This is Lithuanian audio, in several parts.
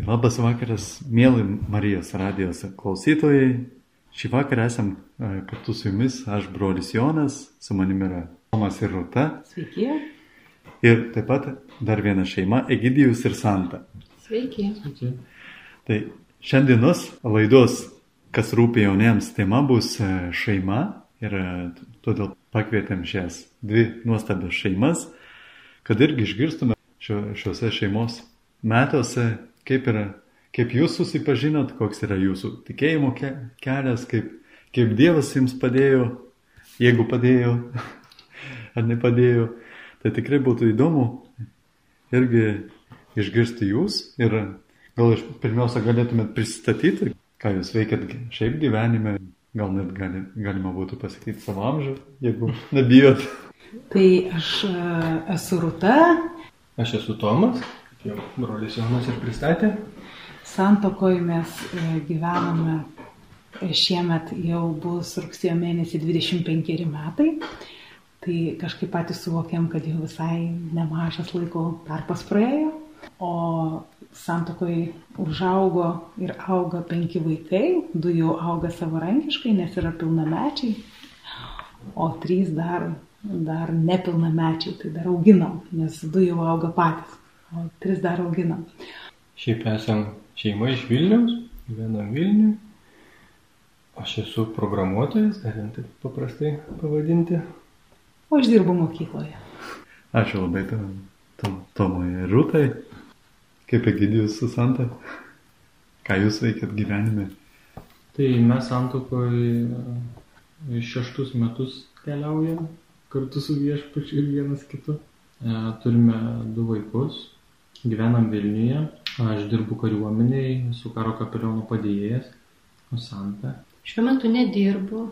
Tai labas vakaras, mėly Marijos radijos klausytojai. Šį vakarą esam e, kartu su jumis, aš brolis Jonas, su manimi yra Tomas ir Rūta. Sveiki. Ir taip pat dar viena šeima - Egidijus ir Santa. Sveiki. Sveiki. Tai šiandienos laidos, kas rūpia jauniems, tema bus e, šeima. Ir e, todėl pakvietėm šias dvi nuostabias šeimas, kad irgi išgirstume šiuose šeimos metuose, kaip, yra, kaip jūs susipažinot, koks yra jūsų tikėjimo ke- kelias, kaip, kaip Dievas jums padėjo, jeigu padėjo ar nepadėjo. Tai tikrai būtų įdomu irgi išgirsti jūs ir gal iš pirmiausia galėtumėt pristatyti, ką jūs veikiat šiaip gyvenime, gal net gali, galima būtų pasakyti savo amžių, jeigu nebijot. Tai aš e, esu Rūta, Aš esu Tomas, jau brolis Jonas ir pristatė. santokoje mes e, gyvename e, šiemet jau bus rugsėjo mėnesį 25 metai. Tai kažkaip patys suvokėm, kad jau visai nemažas laiko tarpas praėjo. O santokoje užaugo ir auga penki vaikai, du jau auga savarankiškai, nes yra pilnamečiai, o trys dar, dar nepilnamečiai, tai dar auginam, nes du jau auga patys, o tris dar auginam. Šiaip esam šeima iš Vilniaus, gyvenam Vilniui. Aš esu programuotojas, galim taip paprastai pavadinti. O aš dirbu mokykloje. Ačiū labai tam, tam, Tomui ir Rūtai, kaip Egidijus su Santa. Ką jūs veikiat gyvenime? Tai mes santokoje šeštus metus keliaujam kartu su viešpačiu ir vienas kitu. E, Turime du vaikus, gyvenam Vilniuje, aš dirbu kariuomeniai, esu karo kapeliono padėjėjas, o Santa. Šiuo metu nedirbu.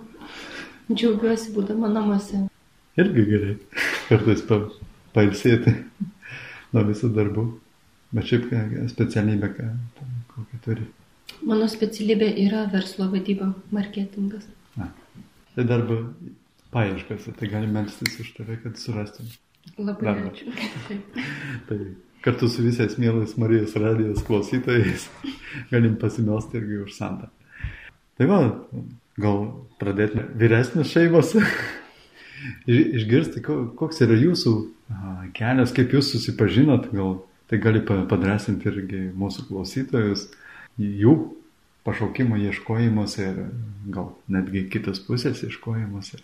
Džiaugiuosi būdama namuose. Irgi gerai. Kartais pa, pailsėti nuo visų darbų. Bet šiaip specialybę, ką, kokią turi. Mano specialybė yra verslo vadyba, marketingas. Tai darbo paieškose, tai galim melstis už tave, kad surastum. Labai Darbą. ačiū. Tai kartu su visais mielais Marijos radijos klausytojais galim pasimelsti irgi už Santą. Tai va, gal pradėtume vyresnės šeimos. Iš- Išgirsti, ko- koks yra jūsų kelias, kaip jūs susipažinot, gal tai gali pa- padrasinti irgi mūsų klausytojus, jų pašaukimo ieškojimuose ir gal netgi kitos pusės ieškojimuose.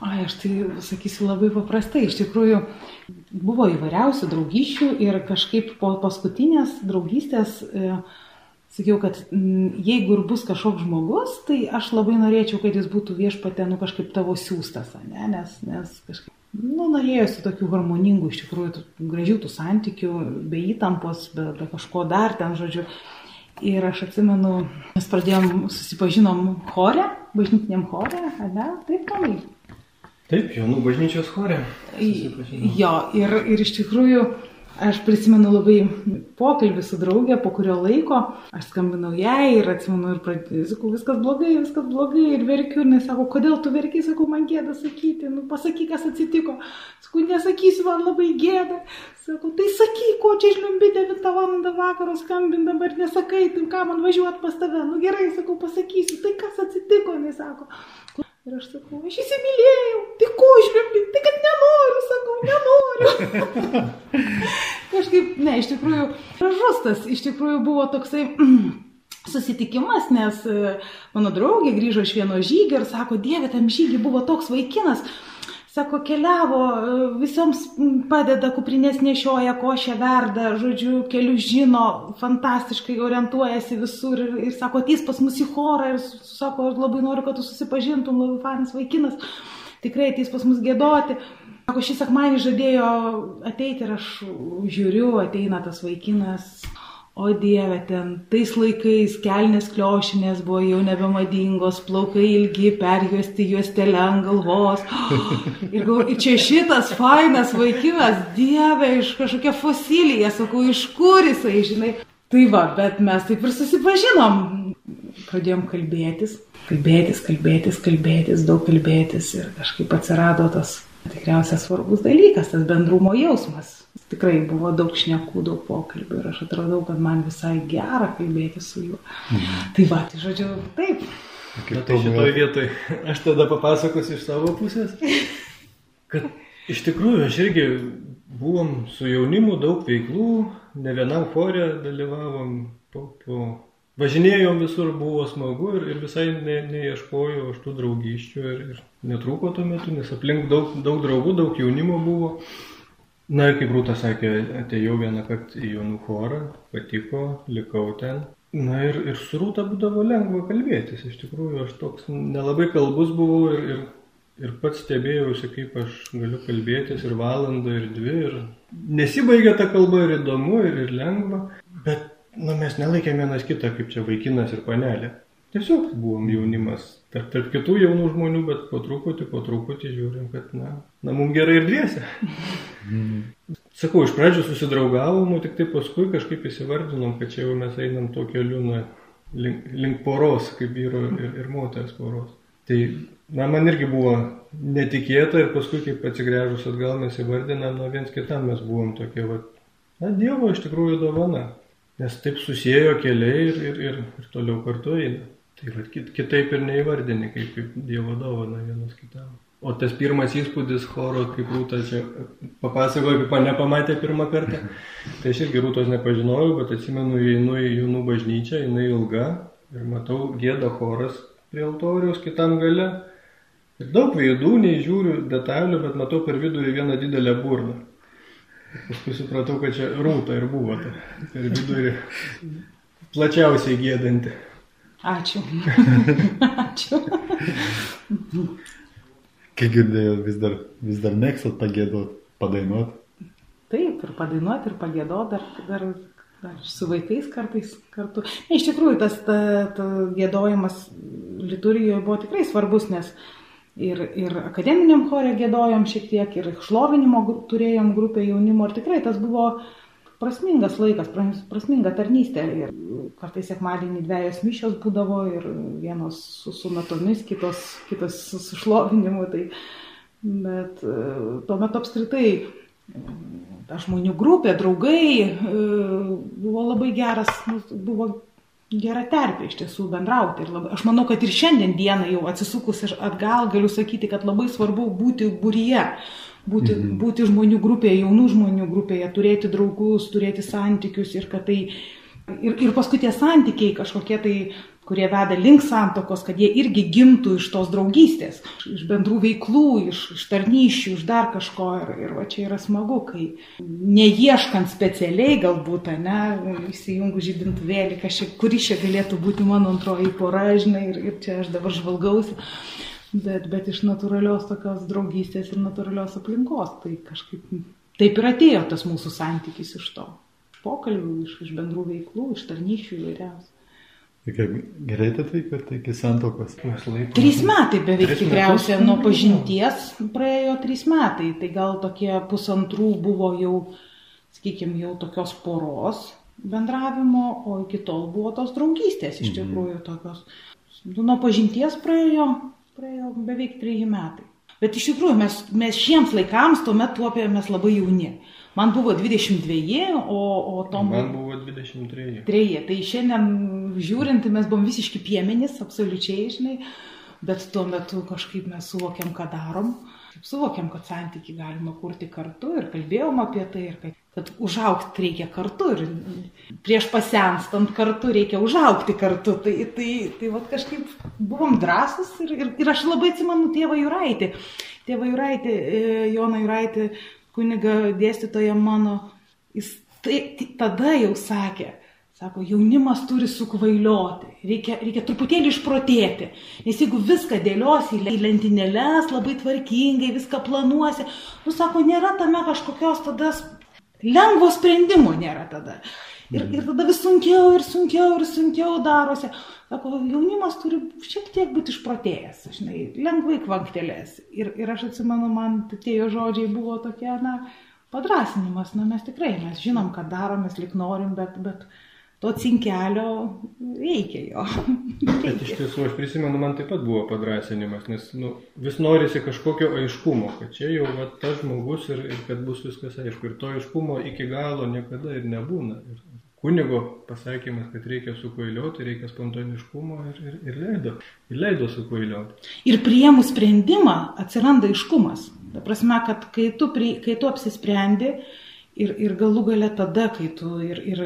Ai, aš tai sakysiu labai paprastai. Iš tikrųjų, buvo įvairiausių draugysčių ir kažkaip po paskutinės draugystės e, sakiau, kad m, jeigu ir bus kažkoks žmogus, tai aš labai norėčiau, kad jis būtų viešpatė, nu kažkaip tavo siūstas, ne? nes, nes kažkaip, nu, norėjusi tokių harmoningų, iš tikrųjų, gražių tų santykių, be įtampos, be, be kažko dar ten, žodžiu. Ir aš atsimenu, mes pradėjom, susipažinom chore, bažnytiniam chore, ne? Taip, tomai. Taip, Jonų bažnyčios chore. Jo, ir, ir iš tikrųjų aš prisimenu labai pokalbį su draugė, po kurio laiko aš skambinau jai ir atsimenu ir pradėjau, sakau, viskas blogai, viskas blogai ir verkiu, ir sako, kodėl tu verki, sakau, man gėda sakyti, nu pasakyk, kas atsitiko. Sakau, nesakysiu, man labai gėda. Sakau, tai sakyk, ko čia žliumbi 9 val. vakaro skambin dabar nesakai, tai ką man važiuoti pas tave. Nu gerai, sakau, pasakysiu, tai kas atsitiko, jis sako. Ir aš sakau, aš įsimylėjau, tai ko žliumbi, tai kad nenoriu, sakau, nenoriu. Kažkaip, ne, iš tikrųjų, gražus tas, iš tikrųjų buvo toksai susitikimas, nes e, mano draugė grįžo iš vieno žygio ir sako, Dieve, tam žygį buvo toks vaikinas. Sako, keliavo, visoms padeda, kuprinės nešioja, košę verda, žodžiu, kelius žino, fantastiškai orientuojasi visur ir, ir sako, ateis pas mus į chorą ir sako, aš labai noriu, kad tu susipažintum, labai fainas vaikinas, tikrai ateis pas mus gėdoti. Sako, šį sekmanį žadėjo ateiti ir aš žiūriu, ateina tas vaikinas. O Dieve, ten tais laikais kelnes kliošinės buvo jau nebemadingos, plaukai ilgi, perjuosti juostelę ant galvos. Ir, galvoju, ir čia šitas fainas vaikinas, Dieve, iš kažkokia fosilija, sakau, iš kur jisai, žinai. Tai va, bet mes taip ir susipažinom. Pradėjom kalbėtis, kalbėtis, kalbėtis, kalbėtis, daug kalbėtis ir kažkaip atsirado tas tikriausiai svarbus dalykas, tas bendrumo jausmas. Tikrai buvo daug šnekų, daug pokalbių ir aš atradau, kad man visai gera kalbėti su juo. Mhm. Tai va, tai žodžiu, taip. Na, tai šitoje vietoje aš tada papasakosiu iš savo pusės, kad iš tikrųjų aš irgi buvom su jaunimu daug veiklų, ne vienam chore dalyvavom, po, po... važinėjom visur, buvo smagu ir, ir visai ne, neieškojau aš tų draugyščių ir, ir netrūko tuo metu, nes aplink daug, daug draugų, daug jaunimo buvo. Na ir kaip Rūta sakė, atėjau vieną kartą į jaunų chorą, patiko, likau ten. Na ir, ir su Rūta būdavo lengva kalbėtis, iš tikrųjų aš toks nelabai kalbus buvau ir, ir, ir pats stebėjausi, kaip aš galiu kalbėtis ir valandą, ir dvi, ir nesibaigia ta kalba ir įdomu, ir, ir lengva, bet na, mes nelaikėm vienas kitą kaip čia vaikinas ir panelė. Tiesiog buvom jaunimas tarp, tarp kitų jaunų žmonių, bet po truputį, po truputį žiūrim, kad, na, na mums gerai ir dviese. Mm. Sakau, iš pradžių susidraugavom, tik tai paskui kažkaip įsivardinom, kad čia jau mes einam to keliu, na, link, link poros, kaip vyro ir, ir moters poros. Tai, na, man irgi buvo netikėta ir paskui, kaip atsigręžus atgal mes įvardinam, na, viens kitam mes buvom tokie, va, na, Dievo iš tikrųjų dovana. Nes taip susijėjo keliai ir, ir, ir, ir toliau kartu eina. Tai va, kitaip ir neįvardini, kaip, kaip Dievo dovana vienas kitam. O tas pirmas įspūdis choro, kaip Rūta čia papasakojo, kaip mane pamatė pirmą kartą, tai aš irgi Rūtos nepažinojau, bet atsimenu, einu į jaunų bažnyčią, jinai ilga ir matau gėda choras prie altoriaus kitam gale. Ir daug veidų, neįžiūriu detalių, bet matau per vidurį vieną didelę burną. Paskui supratau, kad čia Rūta ir buvo ta per vidurį plačiausiai gėdanti. Ačiū. Ačiū. Kai girdėjau, vis dar, vis dar mėgstat pagėdot, padainuot. Taip, ir padainuot, ir pagėdot, dar, dar, dar su vaikais kartais kartu. Ne, iš tikrųjų, tas ta, ta gėdojimas liturgijoje buvo tikrai svarbus, nes ir, ir akademiniam chorė gėdojom šiek tiek, ir šlovinimo turėjom grupę jaunimo, ir tikrai tas buvo prasmingas laikas, prasminga tarnystė. Ir kartais sekmadienį dviejos mišios būdavo ir vienos su, su natomis, kitos, kitos su, su šlovinimu. Tai, bet e, tuo metu apskritai ta žmonių grupė, draugai e, buvo labai geras, nu, buvo gera terpė iš tiesų bendrauti. Ir labai, aš manau, kad ir šiandien dieną jau atsisukus atgal galiu sakyti, kad labai svarbu būti būryje būti, mhm. būti žmonių grupėje, jaunų žmonių grupėje, turėti draugus, turėti santykius ir kad tai, ir, ir paskui tie santykiai kažkokie tai, kurie veda link santokos, kad jie irgi gimtų iš tos draugystės, iš bendrų veiklų, iš, iš tarnyšių, iš dar kažko. Ir, ir va čia yra smagu, kai neieškant specialiai galbūt, ne, įsijungu žydintuvėlį, kuri čia galėtų būti mano antroji pora, žinai, ir, ir čia aš dabar žvalgausi bet, bet iš natūralios tokios draugystės ir natūralios aplinkos. Tai kažkaip taip ir atėjo tas mūsų santykis iš to. Pokalbių, iš, iš bendrų veiklų, iš tarnyšių įvairiausių. Tai gerai atvykote iki santokos? Trys metai beveik trys tikriausiai nuo pažinties praėjo trys metai. Tai gal tokie pusantrų buvo jau, sakykime, jau tokios poros bendravimo, o iki tol buvo tos draugystės iš mhm. tikrųjų tokios. Nuo pažinties praėjo praėjo beveik treji metai. Bet iš tikrųjų mes, mes šiems laikams tuomet tuopėmės labai jauni. Man buvo 22, o, o Tom... Man buvo 23. Treji. Tai šiandien žiūrint, mes buvom visiški piemenys, absoliučiai, žinai, bet tuo metu kažkaip mes suvokiam, ką darom. Suvokiam, kad santyki galima kurti kartu ir kalbėjom apie tai, ir kad kad užaukti reikia kartu ir prieš pasenstant kartu reikia užaukti kartu. Tai, tai, tai vat, kažkaip buvom drąsus ir, ir, ir aš labai atsimenu tėvą Juraitį. Tėvą Juraitį, e, Joną Juraitį, kuniga dėstytoja mano, jis tai, tada jau sakė, Sako, jaunimas turi sukvailioti, reikia, reikia truputėlį išprotėti, nes jeigu viską dėliosi į lentynėlės, labai tvarkingai, viską planuosi, nu sako, nėra tame kažkokios tada Lengvo sprendimo nėra tada. Ir, ir tada vis sunkiau ir sunkiau ir sunkiau darosi. Sako, jaunimas turi šiek tiek būti išprotėjęs, žinai, lengvai kvanktelės. Ir, ir aš atsimenu, man tie jo žodžiai buvo tokie, na, padrasinimas, na mes tikrai, mes žinom, ką darom, mes lik norim, bet, bet, to cinkelio reikia jo. Bet iš tiesų, aš prisimenu, man taip pat buvo padrasinimas, nes nu, vis norisi kažkokio aiškumo, kad čia jau va, tas žmogus ir, ir kad bus viskas aišku. Ir to aiškumo iki galo niekada ir nebūna. Ir kunigo pasakymas, kad reikia sukvailioti, reikia spontaniškumo ir, ir, ir leido. Ir leido sukvailioti. Ir priemų sprendimą atsiranda aiškumas. Ta prasme, kad kai tu, pri, kai tu apsisprendi, Ir, ir galų gale tada, kai tu ir, ir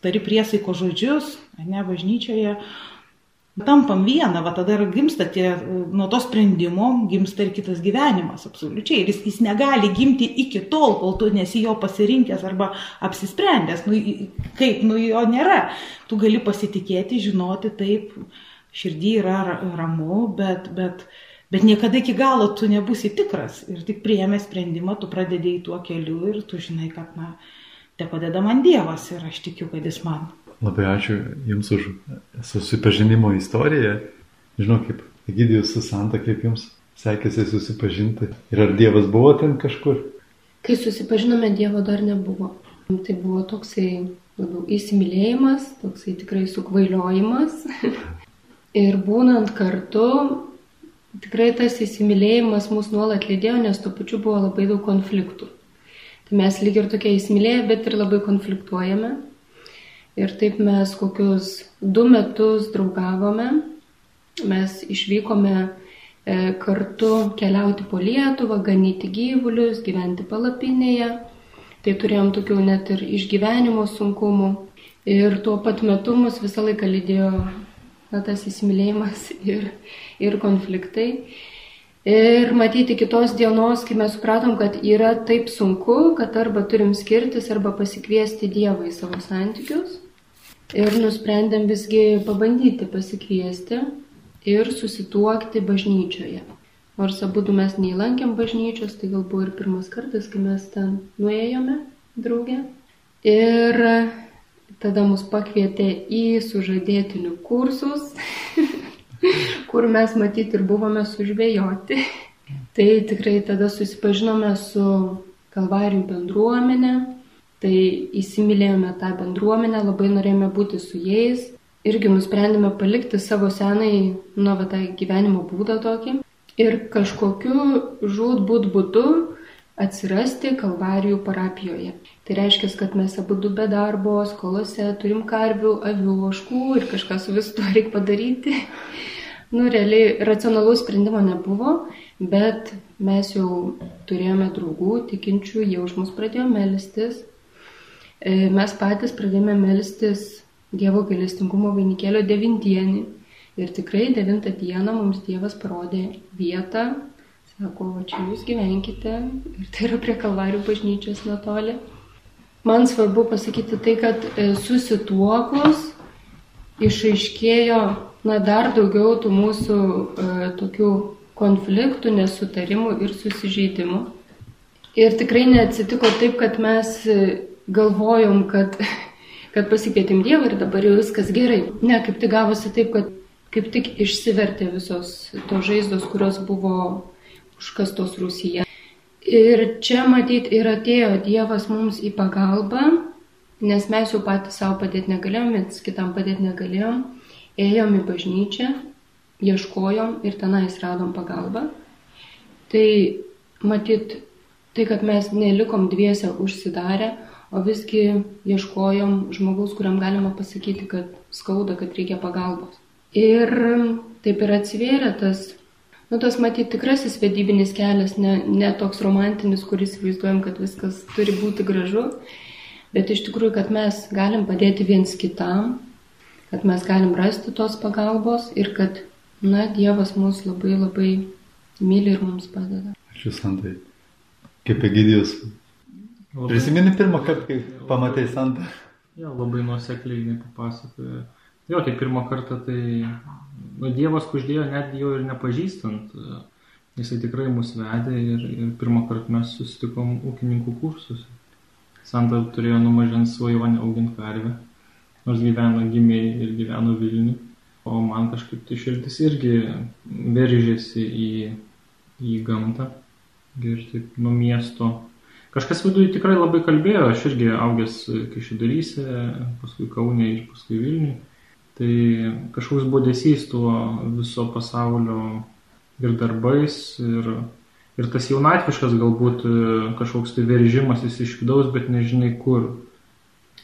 tari priesaiko žodžius, ne bažnyčioje, tampam vieną, va tada ir gimsta tie, nuo to sprendimo gimsta ir kitas gyvenimas, absoliučiai. Ir jis, jis negali gimti iki tol, kol tu nesi jo pasirinkęs arba apsisprendęs. Nu, kaip, nu jo nėra. Tu gali pasitikėti, žinoti, taip, širdį yra ramu, bet, bet, Bet niekada iki galo tu nebusi tikras ir tik prieėmė sprendimą, tu pradedėjai tuo keliu ir tu žinai, kad, na, te padeda man Dievas ir aš tikiu, kad jis man. Labai ačiū Jums už susipažinimo istoriją. Žinau, kaip Egidijus su Santa, kaip Jums sekėsi susipažinti. Ir ar Dievas buvo ten kažkur? Kai susipažinome, Dievo dar nebuvo. Tai buvo toksai labiau įsimylėjimas, toksai tikrai sukvailiojimas. ir būnant kartu, tikrai tas įsimylėjimas mus nuolat lydėjo, nes tuo pačiu buvo labai daug konfliktų. Tai mes lyg ir tokie įsimylėję, bet ir labai konfliktuojame. Ir taip mes kokius du metus draugavome, mes išvykome e, kartu keliauti po Lietuvą, ganyti gyvulius, gyventi palapinėje. Tai turėjom tokių net ir išgyvenimo sunkumų. Ir tuo pat metu mus visą laiką lydėjo na, tas įsimylėjimas ir, ir konfliktai. Ir matyti kitos dienos, kai mes supratom, kad yra taip sunku, kad arba turim skirtis, arba pasikviesti Dievą į savo santykius. Ir nusprendėm visgi pabandyti pasikviesti ir susituokti bažnyčioje. Nors abu mes neįlankėm bažnyčios, tai gal buvo ir pirmas kartas, kai mes ten nuėjome draugė. Ir Tada mus pakvietė į sužadėtinių kursus, kur mes matyti ir buvome sužvėjoti. Tai tikrai tada susipažinome su Kalvarijų bendruomenė, tai įsimylėjome tą bendruomenę, labai norėjome būti su jais. Irgi nusprendėme palikti savo senai, nu, va, tą gyvenimo būdą tokį. Ir kažkokiu žūt būt būdu atsirasti Kalvarijų parapijoje. Tai reiškia, kad mes abu du be darbo, skolose, turim karvių, avių, oškų ir kažką su visu to reikia padaryti. Nu, realiai racionalaus sprendimo nebuvo, bet mes jau turėjome draugų, tikinčių, jie už mus pradėjo melstis. E, mes patys pradėjome melstis Dievo gailestingumo vainikėlio devintienį. Ir tikrai devintą dieną mums Dievas parodė vietą, Sako, va čia jūs gyvenkite ir tai yra prie Kalvarių bažnyčios netoli. Man svarbu pasakyti tai, kad e, susituokus išaiškėjo na, dar daugiau tų mūsų e, tokių konfliktų, nesutarimų ir susižeidimų. Ir tikrai neatsitiko taip, kad mes e, galvojom, kad, kad pasikvietėm Dievą ir dabar jau viskas gerai. Ne, kaip tik gavosi taip, kad kaip tik išsivertė visos tos žaizdos, kurios buvo užkastos Rusija. Ir čia matyt ir atėjo Dievas mums į pagalbą, nes mes jau patys savo padėti negalėjom, mes kitam padėti negalėjom. Ėjom į bažnyčią, ieškojom ir tenais radom pagalbą. Tai matyt, tai, kad mes nelikom dviese užsidarę, o visgi ieškojom žmogaus, kuriam galima pasakyti, kad skauda, kad reikia pagalbos. Ir taip ir atsivėrė tas Nu, tas matyti tikrasis vedybinis kelias, ne, ne toks romantinis, kuris įsivaizduojam, kad viskas turi būti gražu, bet iš tikrųjų, kad mes galim padėti viens kitam, kad mes galim rasti tos pagalbos ir kad, na, Dievas mus labai labai myli ir mums padeda. Ačiū, Santai. Kaip Egidijus. Prisimeni pirmą kartą, kai pamatai Santą? Jo, labai nuosekliai papasakoja. Jo, tai pirmą kartą tai nu, Dievas kuždėjo net jo ir nepažįstant. Jisai tikrai mus vedė ir, ir pirmą kartą mes susitikom ūkininkų kursus. Santa turėjo numažinti svajonę auginti karvę, nors gyveno gimiai ir gyveno Vilniui. O man kažkaip tai širdis irgi veržėsi į, į gamtą. Ir taip nuo miesto kažkas viduje tikrai labai kalbėjo, aš irgi augęs Kaišidaryse, paskui Kaunė ir paskui Vilniui. Tai kažkoks būdėsys tuo viso pasaulio ir darbais, ir, ir tas jaunatviškas galbūt kažkoks tai veržimasis iš vidaus, bet nežinai kur.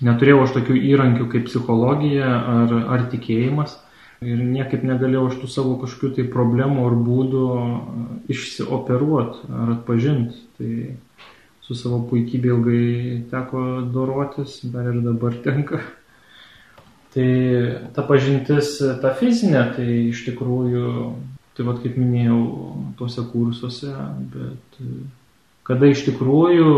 Neturėjau aš tokių įrankių kaip psichologija ar, ar tikėjimas ir niekaip negalėjau aš tų savo kažkokių tai problemų ar būdų išsioperuoti ar atpažinti. Tai su savo puikybė ilgai teko dorotis, dar ir dabar tenka. Tai ta pažintis, ta fizinė, tai iš tikrųjų, tai vad kaip minėjau, tuose kursuose, bet kada iš tikrųjų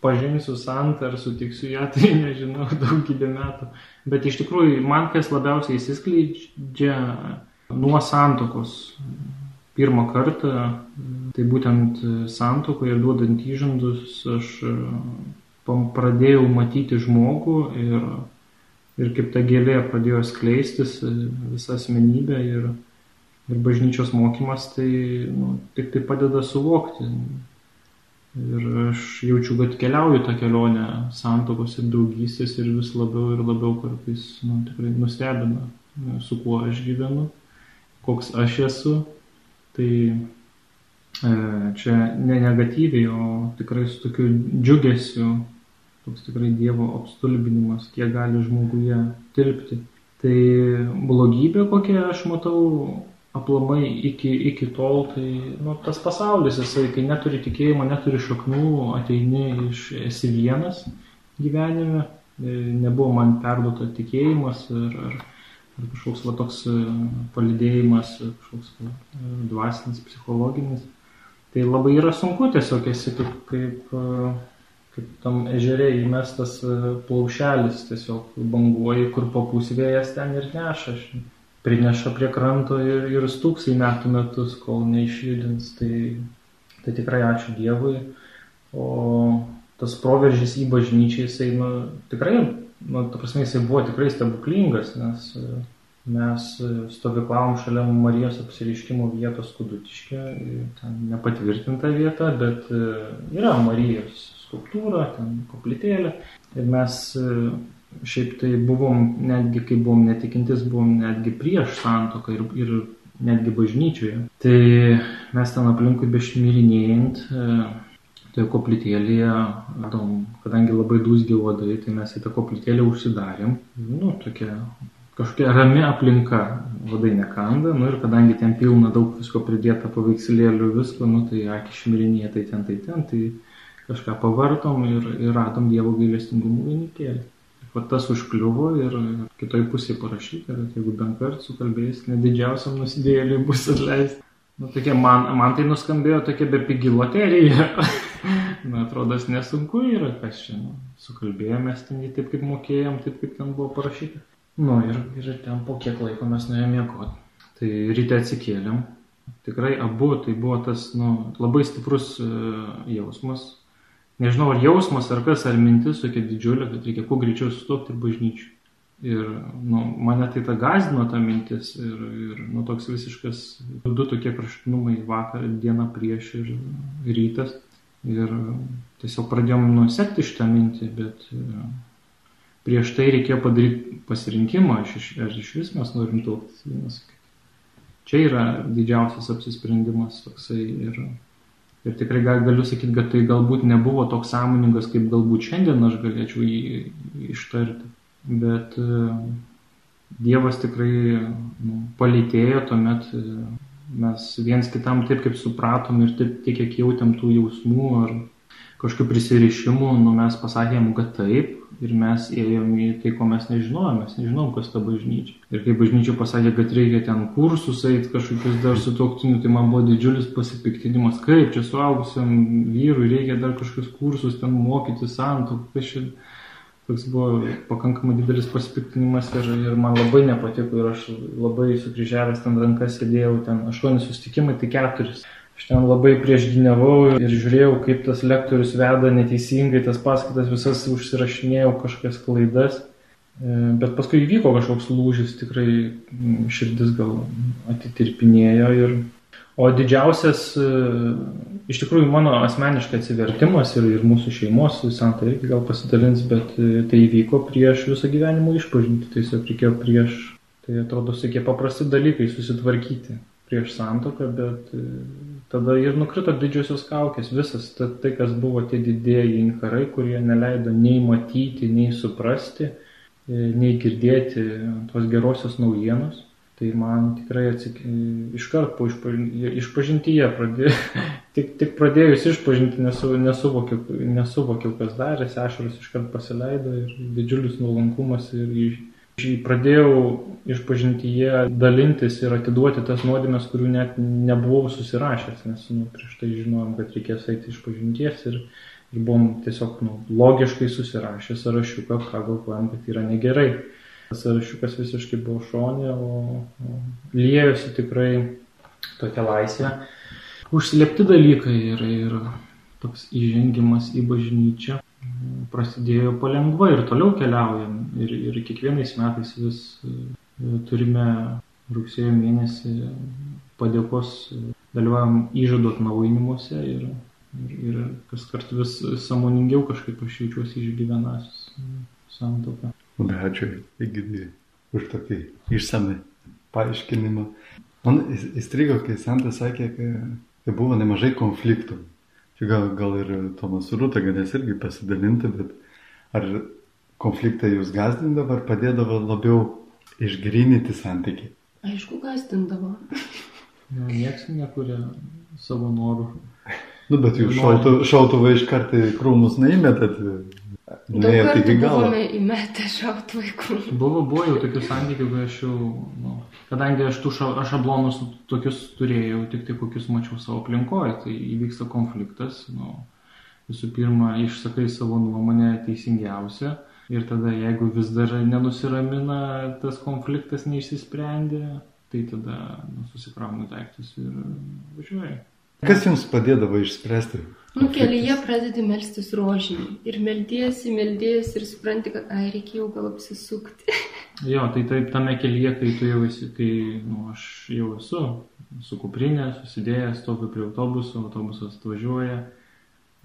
pažinsiu santą ar sutiksiu ją, tai nežinau, daugybę metų. Bet iš tikrųjų, man kas labiausiai įsiskleidžia nuo santokos pirmą kartą, tai būtent santokoje duodant įžandus, aš pradėjau matyti žmogų ir, ir kaip ta gėlė pradėjo skleistis visą asmenybę ir, ir bažnyčios mokymas tai nu, tik tai padeda suvokti Ir aš jaučiu, kad keliauju tą kelionę santokos ir draugystės ir vis labiau ir labiau kartais nu, tikrai nustebina, su kuo aš gyvenu, koks aš esu. Tai e, čia ne negatyviai, o tikrai su tokiu džiugesiu, toks tikrai Dievo apstulbinimas, kiek gali žmoguje tilpti. Tai blogybė, kokią aš matau aplamai iki, iki tol, tai nu, tas pasaulis, jisai, kai neturi tikėjimo, neturi šaknų, ateini iš esi vienas gyvenime, e, nebuvo man perduota tikėjimas ir, ar, ar kažkoks va, toks e, palidėjimas, kažkoks va, e, dvasinis, psichologinis. Tai labai yra sunku tiesiog esi kaip, kaip, kaip tam ežerė įmestas plaušelis, tiesiog banguoji, kur papusvėjas ten ir neša. Prineša prie kranto ir, ir stūks į metų metus, kol neišjudins. Tai, tai tikrai ačiū Dievui. O tas proveržys į bažnyčią, jisai, nu, tikrai, nu, ta prasme, jisai buvo tikrai stebuklingas, nes e, mes stovyklavom šalia Marijos apsiriškimo vietos Kudutiškė, ten nepatvirtinta vieta, bet e, yra Marijos skulptūra, ten koplytėlė. Ir mes e, Šiaip tai buvom, netgi kai buvom netikintis, buvom netgi prieš santoką ir, ir netgi bažnyčioje. Tai mes ten aplinkui bešmirinėjant, e, toje koplytėlėje, tom, kadangi labai dūsgi uodai, tai mes į tą koplytėlę užsidarėm. Nu, tokia kažkokia rami aplinka, vadai nekanda, nu ir kadangi ten pilna daug visko pridėta paveikslėlių visko, nu tai akis šmirinėje, tai ten, tai ten, tai kažką pavartom ir, ir radom Dievo gailestingumo vainikėlį va tas užkliuvo ir kitoj pusėje parašyta, kad jeigu bent kartą sukalbėjus, nedidžiausiam nusidėjėliui bus atleista. Nu, tokia, man, man tai nuskambėjo tokia bepigi loterija. Na, atrodo, nesunku yra, kas čia, nu, sukalbėjome ten jį taip, kaip mokėjom, taip, kaip ten buvo parašyta. Nu, ir, ir ten po kiek laiko mes nuėjome miegoti. Tai ryte atsikėlėm. Tikrai abu tai buvo tas, nu, labai stiprus uh, jausmas, nežinau, ar jausmas, ar kas, ar mintis tokia didžiulė, kad reikia kuo greičiau sustopti ir bažnyčiai. Ir nu, mane tai ta gazino ta mintis ir, ir nu, toks visiškas, du tokie kraštutinumai vakar, diena prieš ir rytas. Ir tiesiog pradėjom nusekti šitą mintį, bet e, prieš tai reikėjo padaryti pasirinkimą, ar iš, ar iš vis mes norim tuoktis vienas. Čia yra didžiausias apsisprendimas toksai ir Ir tikrai galiu sakyti, kad tai galbūt nebuvo toks sąmoningas, kaip galbūt šiandien aš galėčiau jį ištarti. Bet e, Dievas tikrai nu, palėtėjo, tuomet e, mes viens kitam taip kaip supratom ir taip, tiek kiek jautėm tų jausmų ar kažkokių prisirišimų, nu, mes pasakėm, kad taip ir mes ėjom į tai, ko mes nežinojom, mes nežinom, kas ta bažnyčia. Ir kai bažnyčia pasakė, kad reikia ten kursus eiti kažkokius dar su toktiniu, tai man buvo didžiulis pasipiktinimas, kaip čia suaugusiam vyrui reikia dar kažkokius kursus ten mokyti santokų, kas čia. Toks buvo pakankamai didelis pasipiktinimas ir, ir man labai nepatiko ir aš labai sukryžiavęs ten rankas sėdėjau, ten aštuoni sustikimai, tai keturis. Aš ten labai priešgyniavau ir žiūrėjau, kaip tas lektorius veda neteisingai, tas paskaitas visas užsirašinėjau kažkokias klaidas. E, bet paskui įvyko kažkoks lūžis, tikrai širdis gal atitirpinėjo ir, O didžiausias, e, iš tikrųjų, mano asmeniškai atsivertimas ir, ir mūsų šeimos, Santa irgi gal pasidalins, bet e, tai įvyko prieš visą gyvenimo išpažinti, tiesiog reikėjo prieš, tai atrodo, tokie paprasti dalykai susitvarkyti prieš santoką, bet tada ir nukrito didžiosios kaukės, visas ta, tai, kas buvo tie didėjai inkarai, kurie neleido nei matyti, nei suprasti, nei girdėti tos gerosios naujienos. Tai man tikrai atsik... iškart po išpažintyje, išpažintyje pradė... tik, tik pradėjus išpažinti nesu, nesuvokiau, nesuvokiau, kas darėsi, ašaras iškart pasileido ir didžiulis nuolankumas ir iš... pradėjau išpažintyje dalintis ir atiduoti tas nuodėmės, kurių net nebuvau susirašęs, nes nu, prieš tai žinojom, kad reikės eiti išpažinties ir, ir buvom tiesiog nu, logiškai susirašę sąrašiuką, ką galvojam, kad yra negerai. Sąrašiukas visiškai buvo šonė, o, o liejosi tikrai tokia laisvė. Užslėpti dalykai ir, ir toks įžengimas į bažnyčią prasidėjo palengva ir toliau keliaujam. Ir, ir kiekvienais metais vis e, turime rugsėjo mėnesį padėkos, dalyvaujam įžadų atnaujinimuose ir, ir, ir kas kart vis samoningiau kažkaip aš jaučiuosi išgyvenasis santoką. Labai ačiū Egidijai už tokį išsamį paaiškinimą. Man įstrigo, kai Santas sakė, kad buvo nemažai konfliktų. Čia gal, gal ir Tomas Rūta galės irgi pasidalinti, bet ar konfliktai jūs gazdindavo ar padėdavo labiau išgrinyti santykiai? Aišku, gazdindavo. Ja, nieks nekuria savo norų. Nu, bet jūs šautuvą iš karto į krūmus neįmetat. Daug kartų buvome įmetę šautuvai kur. Buvo, buvo jau tokių santykių, kai aš jau, nu, kadangi aš tų šablonus tokius turėjau, tik tai kokius mačiau savo aplinkoje, tai įvyksta konfliktas, nu, visų pirma, išsakai savo nuomonę teisingiausią ir tada jeigu vis dar nenusiramina, tas konfliktas neišsisprendė, tai tada nu, susikraunu daiktus ir važiuoju. Kas jums padėdavo išspręsti Nu, kelyje pradedi melstis rožinį. Ir meldiesi, meldiesi ir supranti, kad, ai, reikėjo gal apsisukti. jo, tai taip tame kelyje, kai tu jau esi, kai, nu, aš jau esu su kuprinė, susidėjęs, stoviu prie autobuso, autobusas atvažiuoja,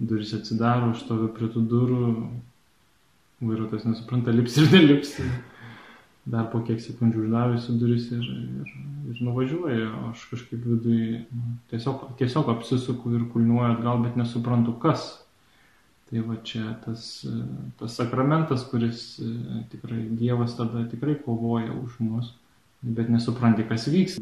duris atsidaro, aš stoviu prie tų durų, vairuotojas nesupranta, lips ir nelips dar po kiek sekundžių uždavusi duris ir, ir, ir nuvažiuoju, aš kažkaip vidui nu, tiesiog, tiesiog apsisuku ir kulniuoju atgal, bet nesuprantu kas. Tai va čia tas, tas sakramentas, kuris tikrai Dievas tada tikrai kovoja už mus, bet nesupranti, kas vyks.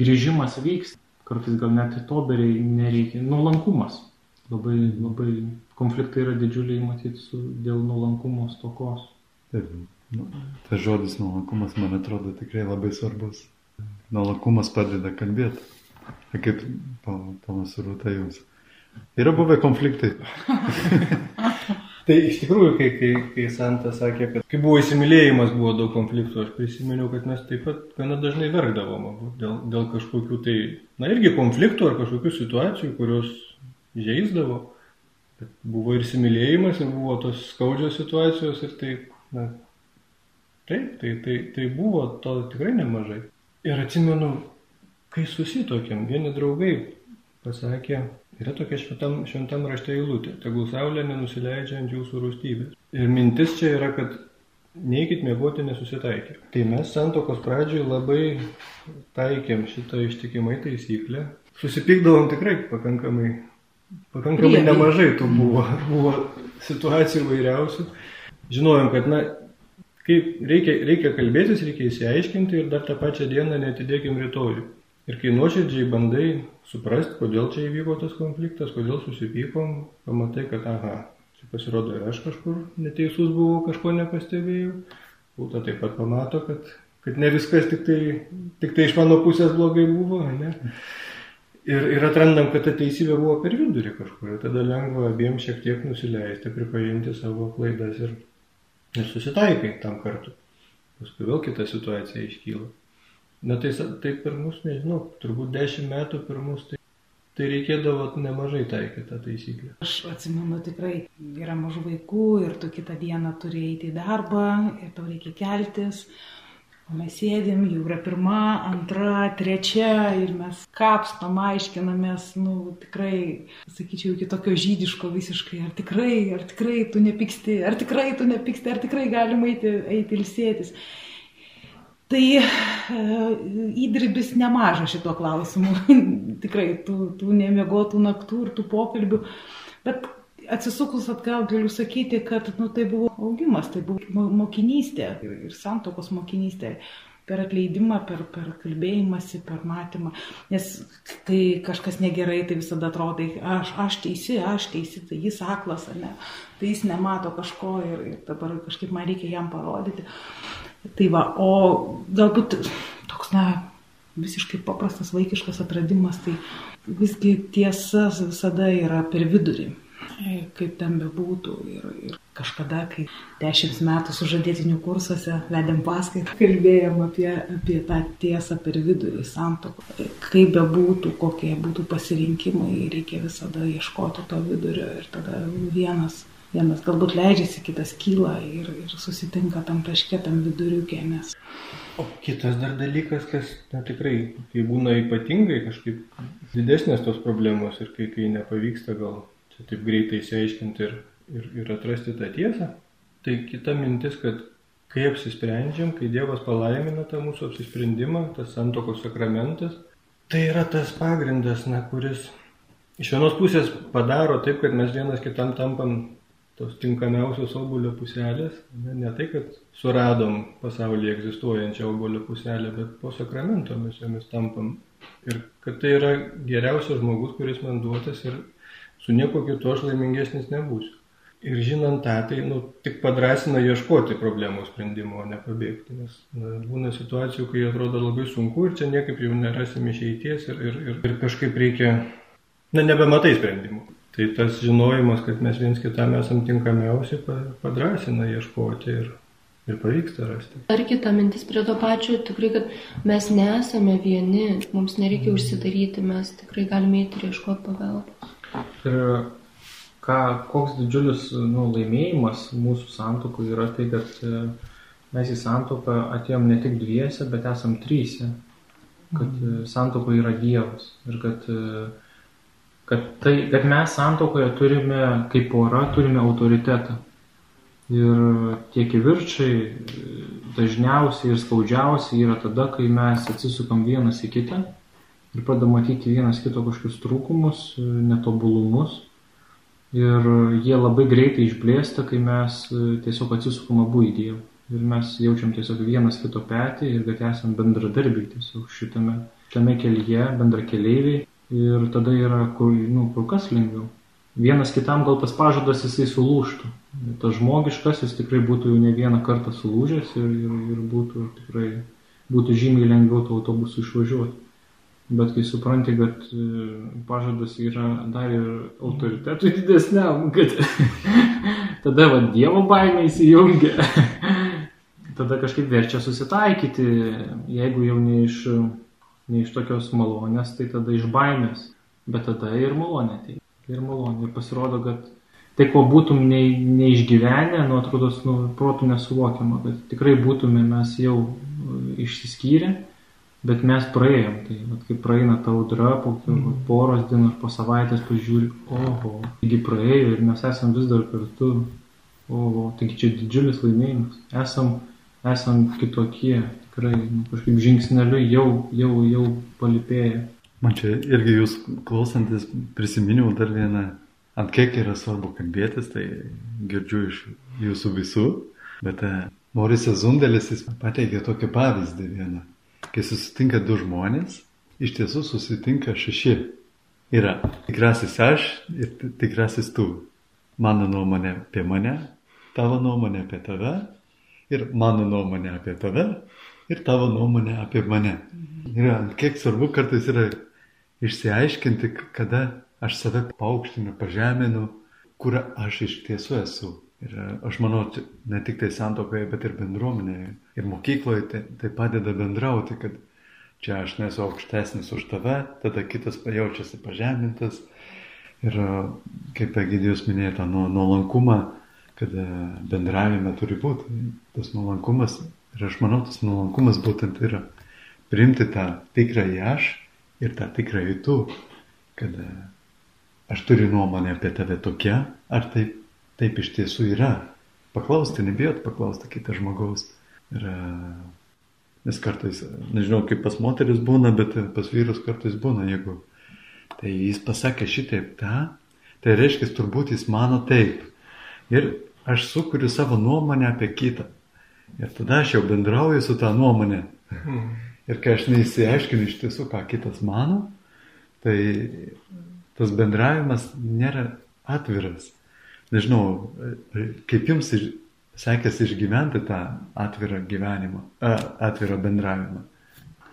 Grįžimas vyks, kartais gal net to beriai nereikia. Nuolankumas. Labai, labai konfliktai yra didžiuliai matyti su, dėl nuolankumo stokos. Taip. Nu, tas žodis nuolankumas, man atrodo, tikrai labai svarbus. Nuolankumas padeda kalbėti. Kaip panas Rūta jums. Yra buvę konfliktai. tai iš tikrųjų, kai, kai, kai Santa sakė, kad kai buvo įsimylėjimas, buvo daug konfliktų, aš prisiminiau, kad mes taip pat gana dažnai verkdavom dėl, dėl kažkokių tai, na irgi konfliktų ar kažkokių situacijų, kurios žaisdavo. Bet buvo ir įsimylėjimas, ir buvo tos skaudžios situacijos ir tai, na, Taip, tai, tai, tai buvo to tikrai nemažai. Ir atsimenu, kai susitokėm, vieni draugai pasakė, yra tokia šventam, šventam rašte eilutė, tegul saulė nenusileidžia ant jūsų rūstybės. Ir mintis čia yra, kad neikit mėgoti nesusitaikę. Tai mes santokos pradžioje labai taikėm šitą ištikimai taisyklę. Susipykdavom tikrai pakankamai, pakankamai nemažai tų buvo, buvo situacijų vairiausių. Žinojom, kad na, Kaip reikia, reikia kalbėtis, reikia įsiaiškinti ir dar tą pačią dieną netidėkim rytojų. Ir kai nuoširdžiai bandai suprasti, kodėl čia įvyko tas konfliktas, kodėl susipykom, pamatai, kad aha, čia pasirodo ir aš kažkur neteisus buvau, kažko nepastebėjau. Būta taip pat pamato, kad, kad ne viskas tik tai, tik tai iš mano pusės blogai buvo, ne? Ir, ir atrandam, kad ta teisybė buvo per vidurį kažkur. Ir tada lengva abiem šiek tiek nusileisti, pripažinti savo klaidas ir ir susitaikai tam kartu. Paskui vėl kita situacija iškyla. Na tai taip per mus, nežinau, turbūt dešimt metų per mus tai, tai reikėdavo nemažai taikyti tą taisyklę. Aš atsimenu tikrai, yra mažų vaikų ir tu kitą dieną turi eiti į darbą ir tau reikia keltis. Mes sėdėm, jau yra pirma, antra, trečia ir mes kapstom, aiškinamės, nu, tikrai, sakyčiau, iki tokio žydiško visiškai, ar tikrai, ar tikrai tu nepyksti, ar tikrai tu nepyksti, ar tikrai galima eiti, eiti ilsėtis. Tai e, įdirbis nemažas šito klausimu, tikrai tų, tų nemiegotų naktų ir tų pokalbių, bet atsisukus atgal galiu sakyti, kad nu, tai buvo augimas, tai buvo mokinystė ir, santokos mokinystė per atleidimą, per, per kalbėjimąsi, per matymą. Nes kai kažkas negerai, tai visada atrodo, aš, aš teisi, aš teisi, tai jis aklas, ne, tai jis nemato kažko ir, ir dabar kažkaip man reikia jam parodyti. Tai va, o galbūt toks, na, visiškai paprastas vaikiškas atradimas, tai visgi tiesa visada yra per vidurį kaip ten bebūtų. Ir, ir kažkada, kai dešimt metų sužadėtinių kursuose vedėm paskaitą, kalbėjom apie, apie tą tiesą per vidurį santoko. Kaip bebūtų, kokie būtų pasirinkimai, reikia visada ieškoti to vidurio ir tada vienas. Vienas galbūt leidžiasi, kitas kyla ir, ir susitinka tam taške, tam viduriukė. Nes... O kitas dar dalykas, kas na, tikrai, kai būna ypatingai kažkaip didesnės tos problemos ir kai, kai nepavyksta gal taip greitai įsiaiškinti ir, ir, ir atrasti tą tiesą. Tai kita mintis, kad kai apsisprendžiam, kai Dievas palaimina tą mūsų apsisprendimą, tas santokos sakramentas, tai yra tas pagrindas, na, kuris iš vienos pusės padaro taip, kad mes vienas kitam tampam tos tinkamiausios obolio puselės. Ne, ne tai, kad suradom pasaulyje egzistuojančią obolio puselę, bet po sakramento mes jomis tampam. Ir kad tai yra geriausias žmogus, kuris man duotas ir su nieko kitu aš laimingesnis nebūsiu. Ir žinant tą, tai nu, tik padrasina ieškoti problemų sprendimo, o ne pabėgti. Nes na, būna situacijų, kai atrodo labai sunku ir čia niekaip jau nerasim išeities ir, ir, ir, ir kažkaip reikia, na, nebematai sprendimų. Tai tas žinojimas, kad mes viens kitam esam tinkamiausi, padrasina ieškoti ir, ir pavyksta rasti. Ar kita mintis prie to pačio, tikrai, kad mes nesame vieni, mums nereikia užsidaryti, mes tikrai galime įti ieškoti pagalbos. Ir ką, koks didžiulis nu, laimėjimas mūsų santokų yra tai, kad e, mes į santoką atėjom ne tik dviese, bet esam trysia. Kad mm. santoka yra Dievas. Ir kad, e, kad, tai, kad mes santokoje turime, kaip pora, turime autoritetą. Ir tie kivirčiai dažniausiai ir skaudžiausiai yra tada, kai mes atsisukam vienas į kitą ir pradeda matyti vienas kito kažkokius trūkumus, netobulumus. Ir jie labai greitai išblėsta, kai mes e, tiesiog atsisukam abu į Dievą. Ir mes jaučiam tiesiog vienas kito petį ir kad esame bendradarbiai tiesiog šitame, šitame kelyje, bendra keleiviai. Ir tada yra kur, nu, kur kas lengviau. Vienas kitam gal tas pažadas jisai sulūštų. Tas žmogiškas jis tikrai būtų jau ne vieną kartą sulūžęs ir, ir, ir būtų tikrai būtų žymiai lengviau to autobusu išvažiuoti. Bet kai supranti, kad e, pažadas yra dar ir autoritetui didesniam, kad tada va Dievo baimė įsijungia, tada kažkaip verčia susitaikyti, jeigu jau ne iš, ne iš tokios malonės, tai tada iš baimės, bet tada ir malonė tai. Ir malonė. Ir pasirodo, kad tai, ko būtum nei, neišgyvenę, nu atrodo, nu, protų nesuvokiama, kad tikrai būtume mes jau išsiskyrę Bet mes praėjom, tai vat, kai praeina ta audra, po mm. poros dienų ar po savaitės pažiūri, oho, taigi praėjo ir mes esam vis dar kartu, oho, taigi čia didžiulis laimėjimas, esam, esam kitokie, tikrai nu, kažkaip žingsneliu jau, jau, jau palipėję. Man čia irgi jūs klausantis prisiminiau dar vieną, ant kiek yra svarbu kalbėtis, tai girdžiu iš jūsų visų, bet e, Morisas Zundelis jis pateikė tokį pavyzdį vieną kai susitinka du žmonės, iš tiesų susitinka šeši. Yra tikrasis aš ir tikrasis tu. Mano nuomonė apie mane, tavo nuomonė apie tave ir mano nuomonė apie tave ir tavo nuomonė apie mane. Yra, kiek svarbu kartais yra išsiaiškinti, kada aš save paukštinu, pažeminu, kur aš iš tiesų esu. Ir aš manau, ne tik tai santokoje, bet ir bendruomenėje. Ir mokykloje tai, tai padeda bendrauti, kad čia aš nesu aukštesnis už tave, tada kitas jaučiasi pažemintas. Ir kaip Egidijus minėjo tą nuolankumą, kad bendravime turi būti tas nuolankumas Ir aš manau, tas nuolankumas būtent yra priimti tą tikrąjį aš ir tą tikrąjį tu, kad e, aš turiu nuomonę apie tave tokia, ar taip, taip iš tiesų yra. Paklausti, nebijot paklausti kitą žmogaus. Ir, e, nes kartais, nežinau, kaip pas moteris būna, bet pas vyrus kartais būna, jeigu tai jis pasakė šitaip tą, tai reiškia, turbūt jis mano taip. Ir aš sukuriu savo nuomonę apie kitą. Ir tada aš jau bendrauju su tą nuomonę. Ir kai aš neįsiaiškinu iš tiesų, ką kitas mano, tai tas bendravimas nėra atviras. Nežinau, kaip jums sekėsi išgyventi tą atvirą gyvenimą, atvirą bendravimą.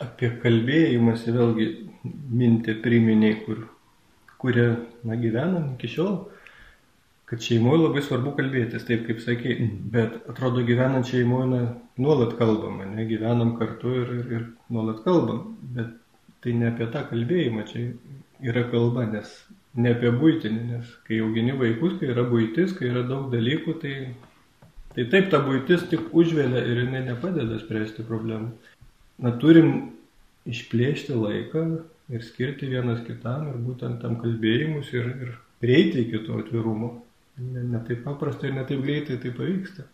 Apie kalbėjimąsi vėlgi mintį priminiai, kur, kurie na, gyvenam iki šiol, kad šeimoje labai svarbu kalbėtis, taip kaip sakė, bet atrodo gyvenant šeimoje na, nuolat kalbam, ne, gyvenam kartu ir, ir, ir nuolat kalbam, bet tai ne apie tą kalbėjimą, čia yra kalba, nes ne apie būtinį, nes kai augini vaikus, kai yra būtis, kai yra daug dalykų, tai, tai taip ta būtis tik užvėlė ir jinai nepadeda spręsti problemų. Na, turim išplėšti laiką ir skirti vienas kitam ir būtent tam kalbėjimus ir, ir prieiti iki to atvirumo. Ne, ne taip paprastai ir ne taip greitai tai pavyksta.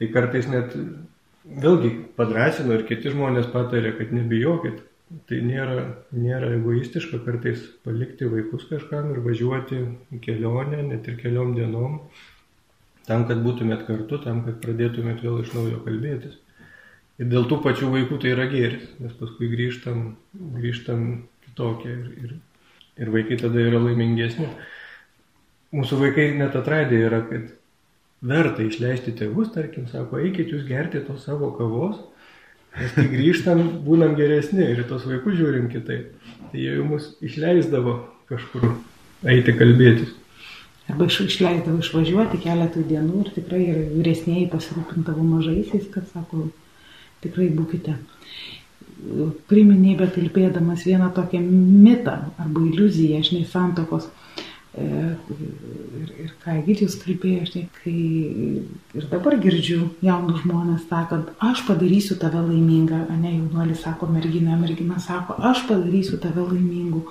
Tai kartais net vėlgi padrasino ir kiti žmonės patarė, kad nebijokit. Tai nėra, nėra egoistiška kartais palikti vaikus kažkam ir važiuoti į kelionę, net ir keliom dienom, tam, kad būtumėt kartu, tam, kad pradėtumėt vėl iš naujo kalbėtis. Ir dėl tų pačių vaikų tai yra gėris, nes paskui grįžtam, grįžtam kitokie ir, ir, ir vaikai tada yra laimingesni. Mūsų vaikai net atradė yra, kad verta išleisti tėvus, tarkim, sako, eikit jūs gerti tos savo kavos, nes kai grįžtam, būnam geresni ir tos vaikus žiūrim kitaip. Tai jie jau mus išleisdavo kažkur eiti kalbėtis. Arba iš, išleisdavo išvažiuoti keletą dienų ir tikrai ir vyresnėji pasirūpintavo mažaisiais, kad sako, tikrai būkite. Priminėjai, bet kalbėdamas vieną tokią mitą arba iliuziją, žinai, santokos. E, ir, ir ką Egidijus kalbėjo, žinai, kai ir dabar girdžiu jaunus žmonės sakant, aš padarysiu tave laimingą, ne jaunuolis sako mergina, mergina sako, aš padarysiu tave laimingų.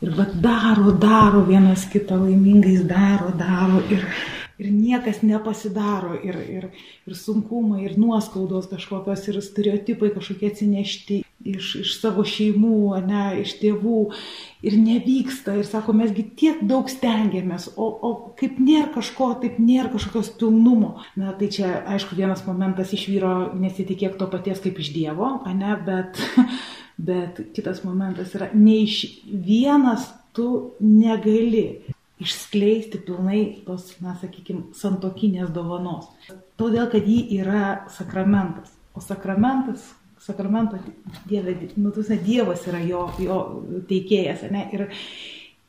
Ir bet daro, daro vienas kitą laimingais, daro, daro. Ir, ir niekas nepasidaro, ir, ir, ir sunkumai, ir nuoskaudos kažkokios, ir stereotipai kažkokie atsinešti iš, iš savo šeimų, ne, iš tėvų, ir nevyksta, ir sako, mesgi tiek daug stengiamės, o, o kaip nėra kažko, taip nėra kažkokios pilnumo. Na, tai čia, aišku, vienas momentas iš vyro nesitikėk to paties kaip iš Dievo, ne, bet, bet kitas momentas yra, ne iš vienas tu negali išskleisti pilnai tos, na, sakykime, santokinės dovanos. Todėl, kad ji yra sakramentas. O sakramentas, sakramento dieve, nu, tuose Dievas yra jo, jo teikėjas, ne? Ir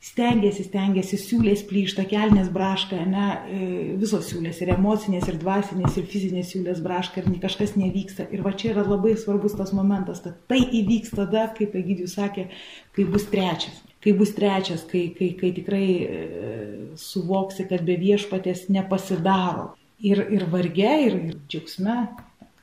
stengiasi, stengiasi, siūlės plyšta, kelnės braška, ne, e, visos siūlės, ir emocinės, ir dvasinės, ir fizinės siūlės braška, ir kažkas nevyksta. Ir va čia yra labai svarbus tas momentas, kad tai įvyks tada, kaip Egidijus sakė, kai bus trečias kai bus trečias, kai, kai, kai tikrai e, suvoksi, kad be viešpatės nepasidaro. Ir, ir varge, ir, ir džiaugsme.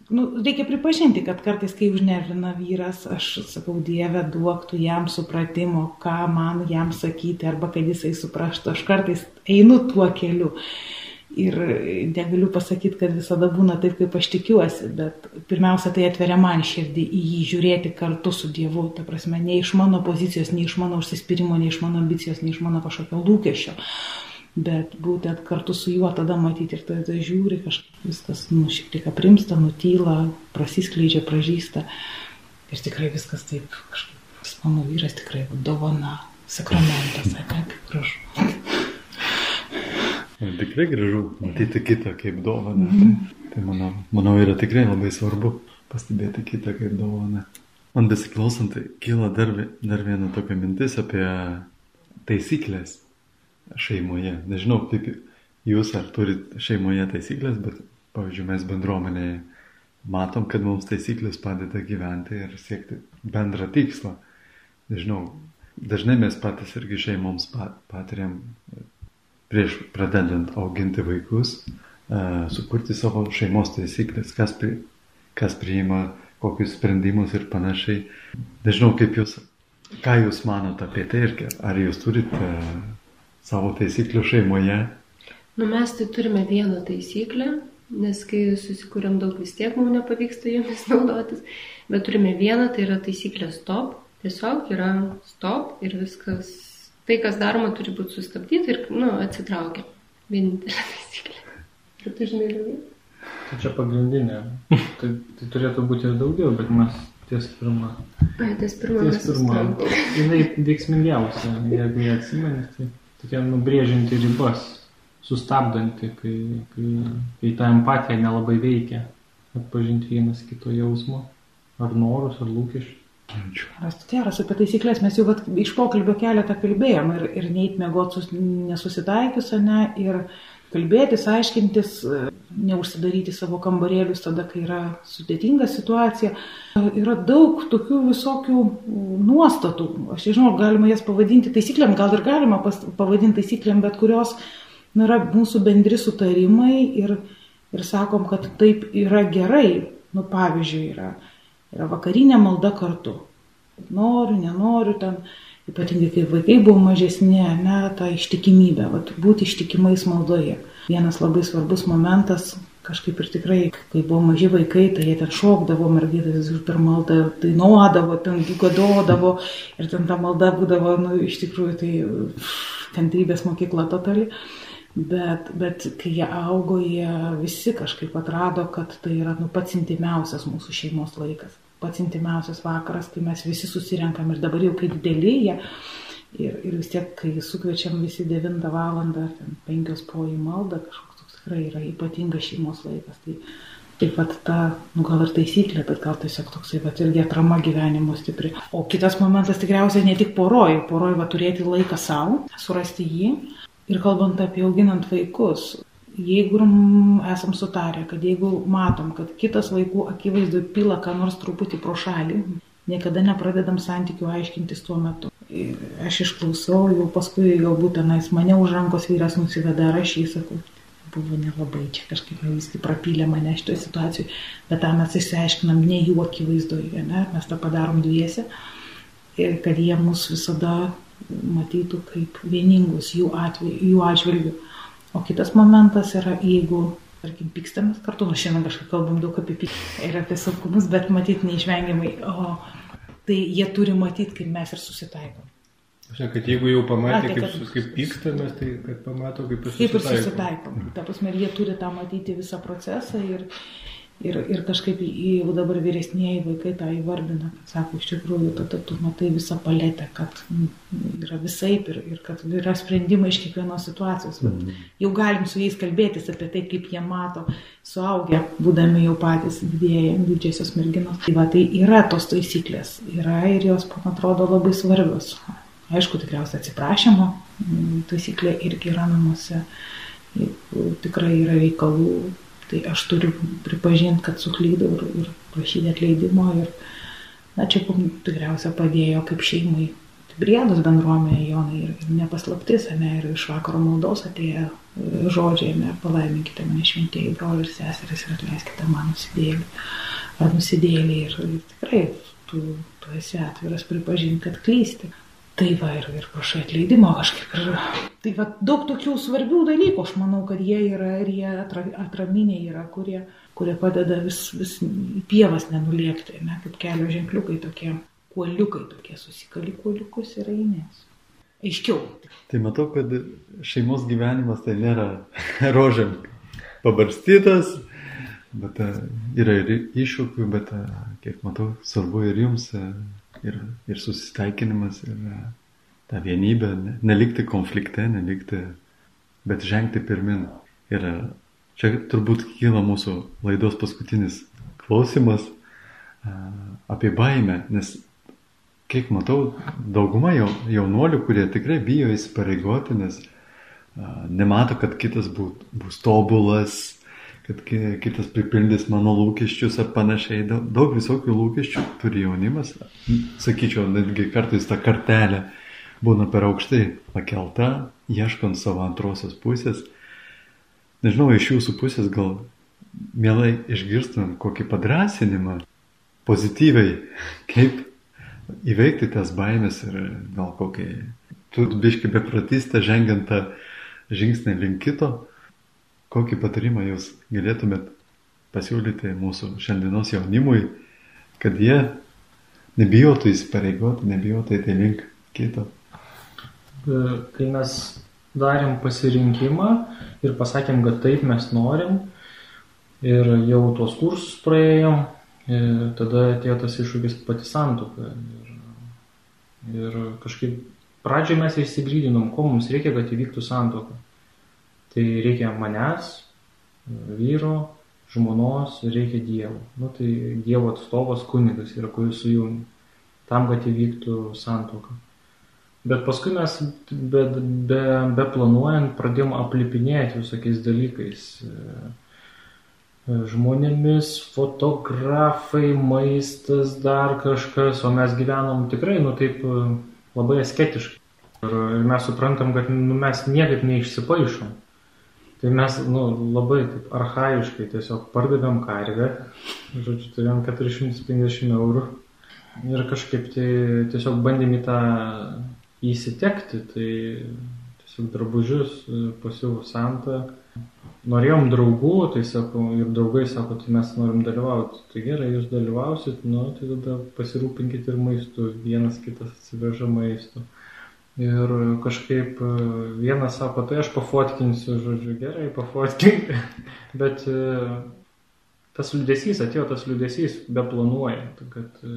Nu, reikia pripažinti, kad kartais, kai užnervina vyras, aš sakau, Dieve, duoktų jam supratimo, ką man jam sakyti, arba kad jisai suprastų. Aš kartais einu tuo keliu. Ir negaliu pasakyti, kad visada būna taip, kaip aš tikiuosi, bet pirmiausia, tai atveria man širdį į jį žiūrėti kartu su Dievu, ta prasme, ne iš mano pozicijos, ne iš mano užsispyrimo, ne iš mano ambicijos, ne iš mano kažkokio lūkesčio, bet būtent kartu su juo tada matyti ir tada žiūri, kažkaip viskas, nu, šiek tiek aprimsta, nutyla, prasiskleidžia, pražįsta ir tikrai viskas taip, kažkaip, mano vyras tikrai dovana, sakramentas, ne, kaip gražu. Tikrai gražu matyti kitą kaip dovaną. Mm -hmm. Tai, tai manau, manau yra tikrai labai svarbu pastebėti kitą kaip dovaną. Man besiklausant, tai kyla dar, dar viena tokia mintis apie taisyklės šeimoje. Nežinau, kaip jūs ar turit šeimoje taisyklės, bet, pavyzdžiui, mes bendruomenėje matom, kad mums taisyklės padeda gyventi ir siekti bendrą tikslą. Nežinau, dažnai mes patys irgi šeimoms patiriam prieš pradedant auginti vaikus, sukurti savo šeimos taisyklės, kas, kas priima kokius sprendimus ir panašiai. Nežinau, kaip jūs, ką jūs manote apie tai ir ar jūs turite savo taisyklių šeimoje? Nu, mes tai turime vieną taisyklę, nes kai susikūrėm daug vis tiek mums nepavyksta jomis naudotis, bet turime vieną, tai yra taisyklė stop. Tiesiog yra stop ir viskas, tai kas daroma turi būti sustabdyti ir, nu, atsitraukia. Vienintelė taisyklė. Ar tu žinai daugiau? Tai čia pagrindinė. tai, tai turėtų būti ir daugiau, bet mes ties pirmą. Ai, ties pirmą. Ties pirmą. Jinai veiksmingiausia, jeigu jie atsimeni, tai tokia nubrėžinti ribas, sustabdanti, kai, kai, kai ta empatija nelabai veikia, atpažinti vienas kito jausmo, ar norus, ar lūkesčius. Geras apie taisyklės, mes jau vat, iš pokalbio keletą kalbėjom ir, ir sus, nesusitaikius, ne, ir kalbėtis, aiškintis, neužsidaryti savo kambarėlius tada, kai yra sudėtinga situacija. Yra daug tokių visokių nuostatų, aš nežinau, galima jas pavadinti taisyklėm, gal ir galima pavadinti taisyklėm, bet kurios nu, yra mūsų bendri sutarimai ir, ir sakom, kad taip yra gerai. Nu, pavyzdžiui, yra yra vakarinė malda kartu. Noriu, nenoriu, ten, ypatingai kai vaikai buvo mažesni, ne, ta ištikimybė, vat, būti ištikimais maldoje. Vienas labai svarbus momentas, kažkaip ir tikrai, kai buvo maži vaikai, tai jie ten šokdavo, mergytės per maldą dainuodavo, ten gadodavo ir ten ta malda būdavo, nu, iš tikrųjų, tai kantrybės mokykla totali. Bet, bet kai jie augo, jie visi kažkaip atrado, kad tai yra nu, pats intimiausias mūsų šeimos laikas pats intimiausias vakaras, kai mes visi susirenkam ir dabar jau kai dideli jie. Ir, ir vis tiek, kai sukviečiam visi 9 valandą, ar 5 po į maldą, kažkoks toks tikrai yra ypatingas šeimos laikas. Tai taip pat ta, nu gal ir taisyklė, bet gal tiesiog toksai, bet irgi atrama gyvenimo stipri. O kitas momentas tikriausiai ne tik poroj, poroj va turėti laiką savo, surasti jį. Ir kalbant apie auginant vaikus, jeigu esam sutarę, kad jeigu matom, kad kitas vaikų akivaizdu pila ką nors truputį pro šalį, niekada nepradedam santykių aiškintis tuo metu. Aš išklausau, jau paskui galbūt tenais mane už rankos vyras nusiveda, aš jį sakau, buvo nelabai čia kažkaip viskai prapylė mane šitoje situacijoje, bet tą mes išsiaiškinam ne jų akivaizdoje, ne? mes tą padarom dviese, kad jie mus visada matytų kaip vieningus jų, atveju, jų atžvilgių. O kitas momentas yra, jeigu, tarkim, pykstamės kartu, nu šiandien kažkaip kalbam daug apie pyktį ir apie saugumus, bet matyti neišvengiamai, o tai jie turi matyti, kaip mes ir susitaikom. Žinai, kad jeigu jau pamatė, kaip, kad, kaip pykstamės, tai kad pamato, kaip ir susitaikom. Kaip ir susitaikom. Ta prasme, jie turi tą matyti visą procesą ir, Ir, ir kažkaip jau dabar vyresnėji vaikai tą įvardina, kad sako, iš tikrųjų, tada tu matai visą paletę, kad yra visaip ir, ir kad yra sprendimai iš kiekvienos situacijos. Mm. jau galim su jais kalbėtis apie tai, kaip jie mato, suaugę, būdami jau patys didėjai, didžiosios merginos. Tai va, tai yra tos taisyklės, yra ir jos, man atrodo, labai svarbios. Aišku, tikriausiai atsiprašymo taisyklė irgi yra namuose. Tikrai yra reikalų Tai aš turiu pripažinti, kad suklydau ir, ir prašyti atleidimo. Ir, na, čia tikriausia padėjo kaip šeimai. Briedus bendruomenė Jonai ir, ir nepaslaptis, ne, ir iš vakaro maldos atėjo e, žodžiai, ne, palaiminkite mane šventieji broliai ir seseris ir atleiskite man nusidėlį ar nusidėlį. Ir, ir tikrai tu, tu esi atviras pripažinti, kad klysti. Tai va ir, ir prašai atleidimo kažkaip. Ir, tai va daug tokių svarbių dalykų, aš manau, kad jie yra ir jie atra, atraminiai yra, kurie, kurie padeda vis, vis pievas nenuliekti, ne, kaip kelio ženkliukai tokie, kuoliukai tokie, susikali kuoliukus ir einės. Aiškiau. Tai matau, kad šeimos gyvenimas tai nėra rožėm pabarstytas, bet e, yra ir iššūkių, bet e, kiek matau, svarbu ir jums e, ir, ir susitaikinimas, ir e, ta vienybė, nelikti konflikte, nelikti, bet žengti pirmin. Ir e, čia turbūt kyla mūsų laidos paskutinis klausimas e, apie baimę, nes kiek matau, dauguma jaunuolių, kurie tikrai bijo įsipareigoti, nes nemato, kad kitas bus tobulas, kad kitas pripildys mano lūkesčius ar panašiai. Daug visokių lūkesčių turi jaunimas. Sakyčiau, netgi kartais ta kartelė būna per aukštai pakelta, ieškant savo antrosios pusės. Nežinau, iš jūsų pusės gal mielai išgirstumėm kokį padrasinimą pozityviai, kaip įveikti tas baimės ir gal kokį, tu biški bepratystę žengiant tą žingsnį link kito, kokį patarimą jūs galėtumėt pasiūlyti mūsų šiandienos jaunimui, kad jie nebijotų įsipareigoti, nebijotų eiti link kito. E, kai mes darėm pasirinkimą ir pasakėm, kad taip mes norim ir jau tuos kursus praėjom, e, tada atėjo tas iššūkis pati santoka. Ir, ir kažkaip pradžioje mes įsigrydinom, ko mums reikia, kad įvyktų santoka. Tai reikia manęs, vyro, žmonos ir reikia Dievo. Nu, tai Dievo atstovas kunigas yra, kuris sujungia tam, kad įvyktų santoka. Bet paskui mes, be, be, be planuojant, pradėjom aplipinėti visokiais dalykais. Žmonėmis, fotografai, maistas, dar kažkas, o mes gyvenom tikrai, nu taip, labai asketiškai. Ir mes suprantam, kad nu, mes niekaip neišsipaišom. Tai mes nu, labai taip arhaiškai tiesiog pardavėm karvę, žodžiu, turėjom 450 eurų ir kažkaip tai tiesiog bandėm į tą įsitekti, tai tiesiog drabužius e, pasiūlau santą. Norėjom draugų, tai sako, ir draugai sako, tai mes norim dalyvauti. Tai gerai, jūs dalyvausit, nu, tai tada pasirūpinkite ir maistu, vienas kitas atsiveža maisto. Ir kažkaip e, vienas sako, tai aš pafotkinsiu, žodžiu, gerai, pafotkink. Bet e, tas liūdėsys, atėjo tas liūdėsys, be planuojant, kad e,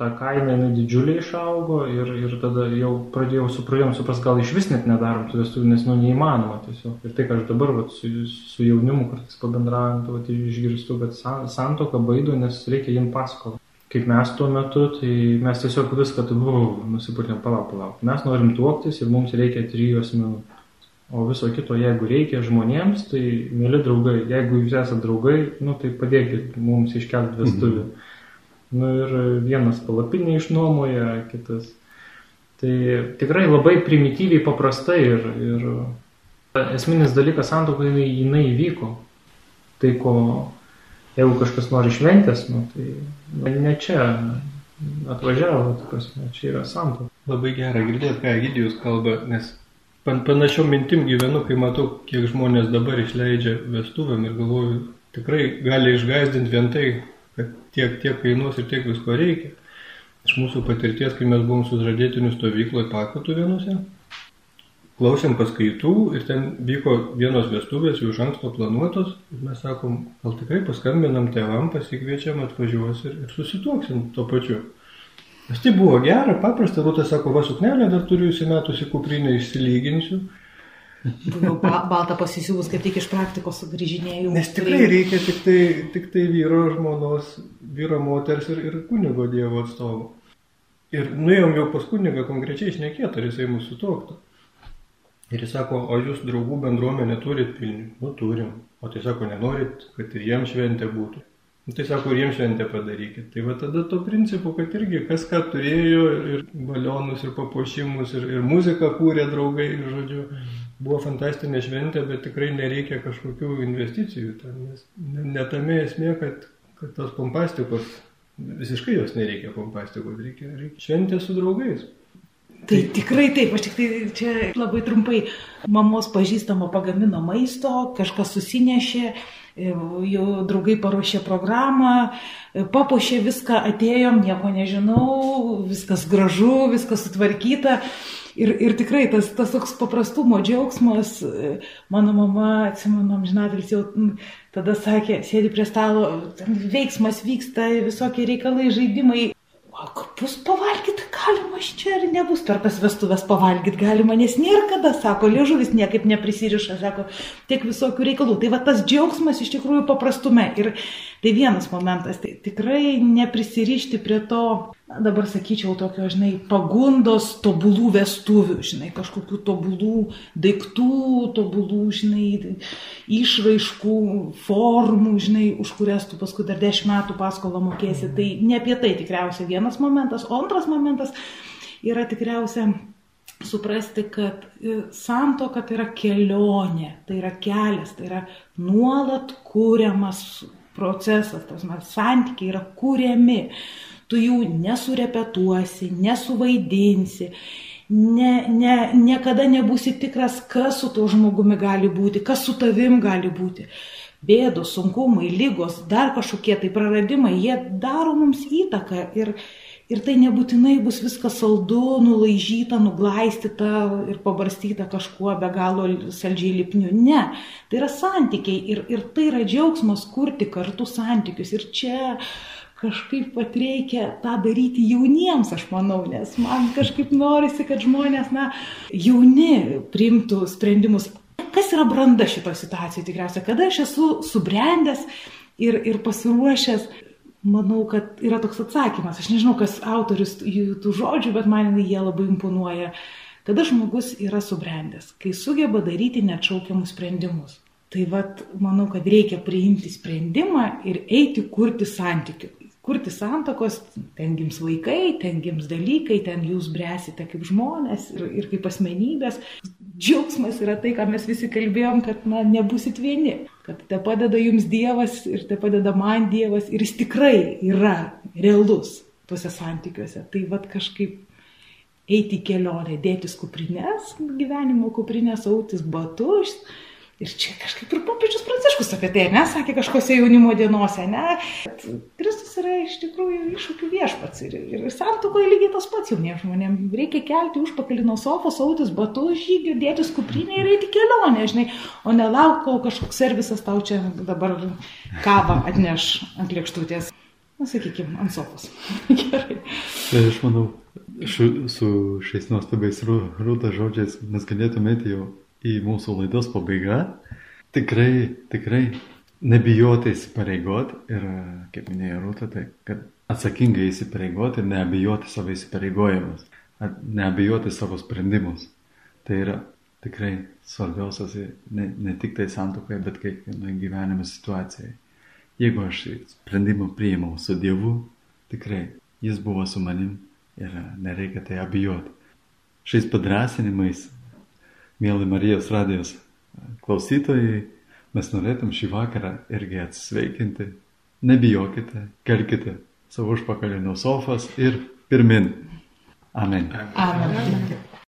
ta kaina didžiulė išaugo ir, ir tada jau pradėjau supratėm, supras, gal iš vis net nedarom tų vestuvių, nes nu neįmanoma tiesiog. Ir tai, ką aš dabar vat, su, su jaunimu kartais pabendraujant, vat, išgirstu, kad santoka baido, nes reikia jiem paskolą kaip mes tuo metu, tai mes tiesiog viską taip nusipurtėm, palauk, palauk. Mes norim tuoktis ir mums reikia trijų asmenų. O viso kito, jeigu reikia žmonėms, tai mėly draugai, jeigu jūs esate draugai, nu, tai padėkit mums iškelti vestuvių. Mhm. Nu ir vienas palapinį išnuomoja, kitas. Tai tikrai labai primityviai paprastai ir, ir esminis dalykas santokai jinai įvyko. Tai, ko jeigu kažkas nori šventės, nu, tai ne čia atvažiavo, prasme, čia yra santo. Labai gera girdėti, ką Egidijus kalba, nes pan, panašiom mintim gyvenu, kai matau, kiek žmonės dabar išleidžia vestuvėm ir galvoju, tikrai gali išgazdinti vien tai, kad tiek, tiek kainuos ir tiek visko reikia. Iš mūsų patirties, kai mes buvom sužadėtinių stovykloje pakatų vienose, klausėm paskaitų ir ten vyko vienos vestuvės jau iš anksto planuotos. Ir mes sakom, gal tikrai paskambinam tėvam, pasikviečiam, atvažiuos ir, ir susituoksim tuo pačiu. Nes tai buvo gera, paprasta, Rūta sako, va suknelę dar turiu įsimetusi kuprinę, išsilyginsiu. Buvau ba baltą pasisiūlus, kaip tik iš praktikos sugrįžinėjau. Nes tikrai reikia tik tai, tik tai vyro žmonos, vyro moters ir, ir kunigo dievo atstovo. Ir nuėjom jau pas kunigą konkrečiai išnekėti, ar jisai mūsų toktų. Ir jis sako, o jūs draugų bendruomenė turit pilni? Nu, turim. O tai sako, nenorit, kad ir jiems šventė būtų. Nu, tai sako, ir jiems šventę padarykit. Tai va tada to principu, kad irgi kas ką turėjo, ir balionus, ir papuošimus, ir, ir muziką kūrė draugai, ir žodžiu, buvo fantastinė šventė, bet tikrai nereikia kažkokių investicijų. Ten, nes netame esmė, kad, kad tos pompastikos, visiškai jos nereikia pompastikos, reikia, reikia šventė su draugais. Tai tikrai taip, aš tik tai čia labai trumpai. Mamos pažįstamo pagamino maisto, kažkas susinešė, e, jau draugai paruošė programą, e, papuošė viską, atėjom, nieko nežinau, viskas gražu, viskas sutvarkyta. Ir, ir tikrai tas, tas toks paprastumo džiaugsmas, e, mano mama, atsimenu, žinatelis jau tada sakė, sėdi prie stalo, veiksmas vyksta, visokie reikalai, žaidimai. O bus pavalgyti galima iš čia ar nebus per tas vestuvės pavalgyti galima, nes nėra kada, sako, liežuvis niekaip neprisiriša, sako, tiek visokių reikalų. Tai va tas džiaugsmas iš tikrųjų paprastume. Ir tai vienas momentas, tai tikrai neprisirišti prie to dabar sakyčiau, tokio, žinai, pagundos tobulų vestuvių, žinai, kažkokių tobulų daiktų, tobulų, žinai, išraiškų, formų, žinai, už kurias tu paskui dar dešimt metų paskolą mokėsi. Tai ne apie tai tikriausiai vienas momentas, o antras momentas yra tikriausiai suprasti, kad e, santoka tai yra kelionė, tai yra kelias, tai yra nuolat kūriamas procesas, tas mes santykiai yra kūriami. Tu jų nesurepetuosi, nesuvaidinsi, ne, ne, niekada nebūsi tikras, kas su tuo žmogumi gali būti, kas su tavim gali būti. Bėdos, sunkumai, lygos, dar kažkokie tai praradimai, jie daro mums įtaką ir, ir tai nebūtinai bus viskas saldu, nulaižyta, nuglaistyta ir pabarstyta kažkuo be galo saldžiai lipniu. Ne, tai yra santykiai ir, ir tai yra džiaugsmas kurti kartu santykius. Ir čia kažkaip pat reikia tą daryti jauniems, aš manau, nes man kažkaip norisi, kad žmonės, na, jauni priimtų sprendimus. Kas yra branda šito situacijoje tikriausiai? Kada aš esu subrendęs ir, ir pasiruošęs, manau, kad yra toks atsakymas. Aš nežinau, kas autorius tų žodžių, bet man jie labai imponuoja. Kada žmogus yra subrendęs, kai sugeba daryti neatšaukiamus sprendimus. Tai vad, manau, kad reikia priimti sprendimą ir eiti kurti santykių kurti santokos, ten gims vaikai, ten gims dalykai, ten jūs bręsite kaip žmonės ir, ir kaip asmenybės. Džiaugsmas yra tai, ką mes visi kalbėjom, kad na, nebusit vieni, kad te padeda jums Dievas ir te padeda man Dievas ir jis tikrai yra realus tuose santykiuose. Tai vad kažkaip eiti į kelionę, dėtis kuprinės, gyvenimo kuprinės, autis batus Ir čia kažkaip ir popiežius Pranciškus apie tai, ne, sakė kažkose jaunimo dienose, ne. Kristus yra iš tikrųjų iššūkių viešpats ir, ir santukoje lygiai tas pats jauniems žmonėms. Reikia kelti užpakalį nuo sofos, autis, batus, žygį, dėti skuprinę ir eiti kelionę, žinai, o nelauk, kol kažkoks servisas tau čia dabar kavą atneš ant lėkštutės. Na, sakykime, ant sofos. Gerai. Tai aš manau, šu, su šiais nuostabiais rūta žodžiais mes galėtume eiti jau į mūsų laidos pabaigą. Tikrai, tikrai nebijoti įsipareigoti ir, kaip minėjo Rūta, tai kad atsakingai įsipareigoti ir neabijoti savo įsipareigojimus, neabijoti savo sprendimus. Tai yra tikrai svarbiausias ne, ne tik tai santokoje, bet kiekvienoje gyvenimo situacijoje. Jeigu aš sprendimą priimau su Dievu, tikrai Jis buvo su manim ir nereikia tai abijoti. Šiais padrasinimais Mėly Marijos radijos klausytojai, mes norėtum šį vakarą irgi atsveikinti. Nebijokite, kelkite savo užpakalį nuo sofas ir pirmin. Amen. Amen. Amen.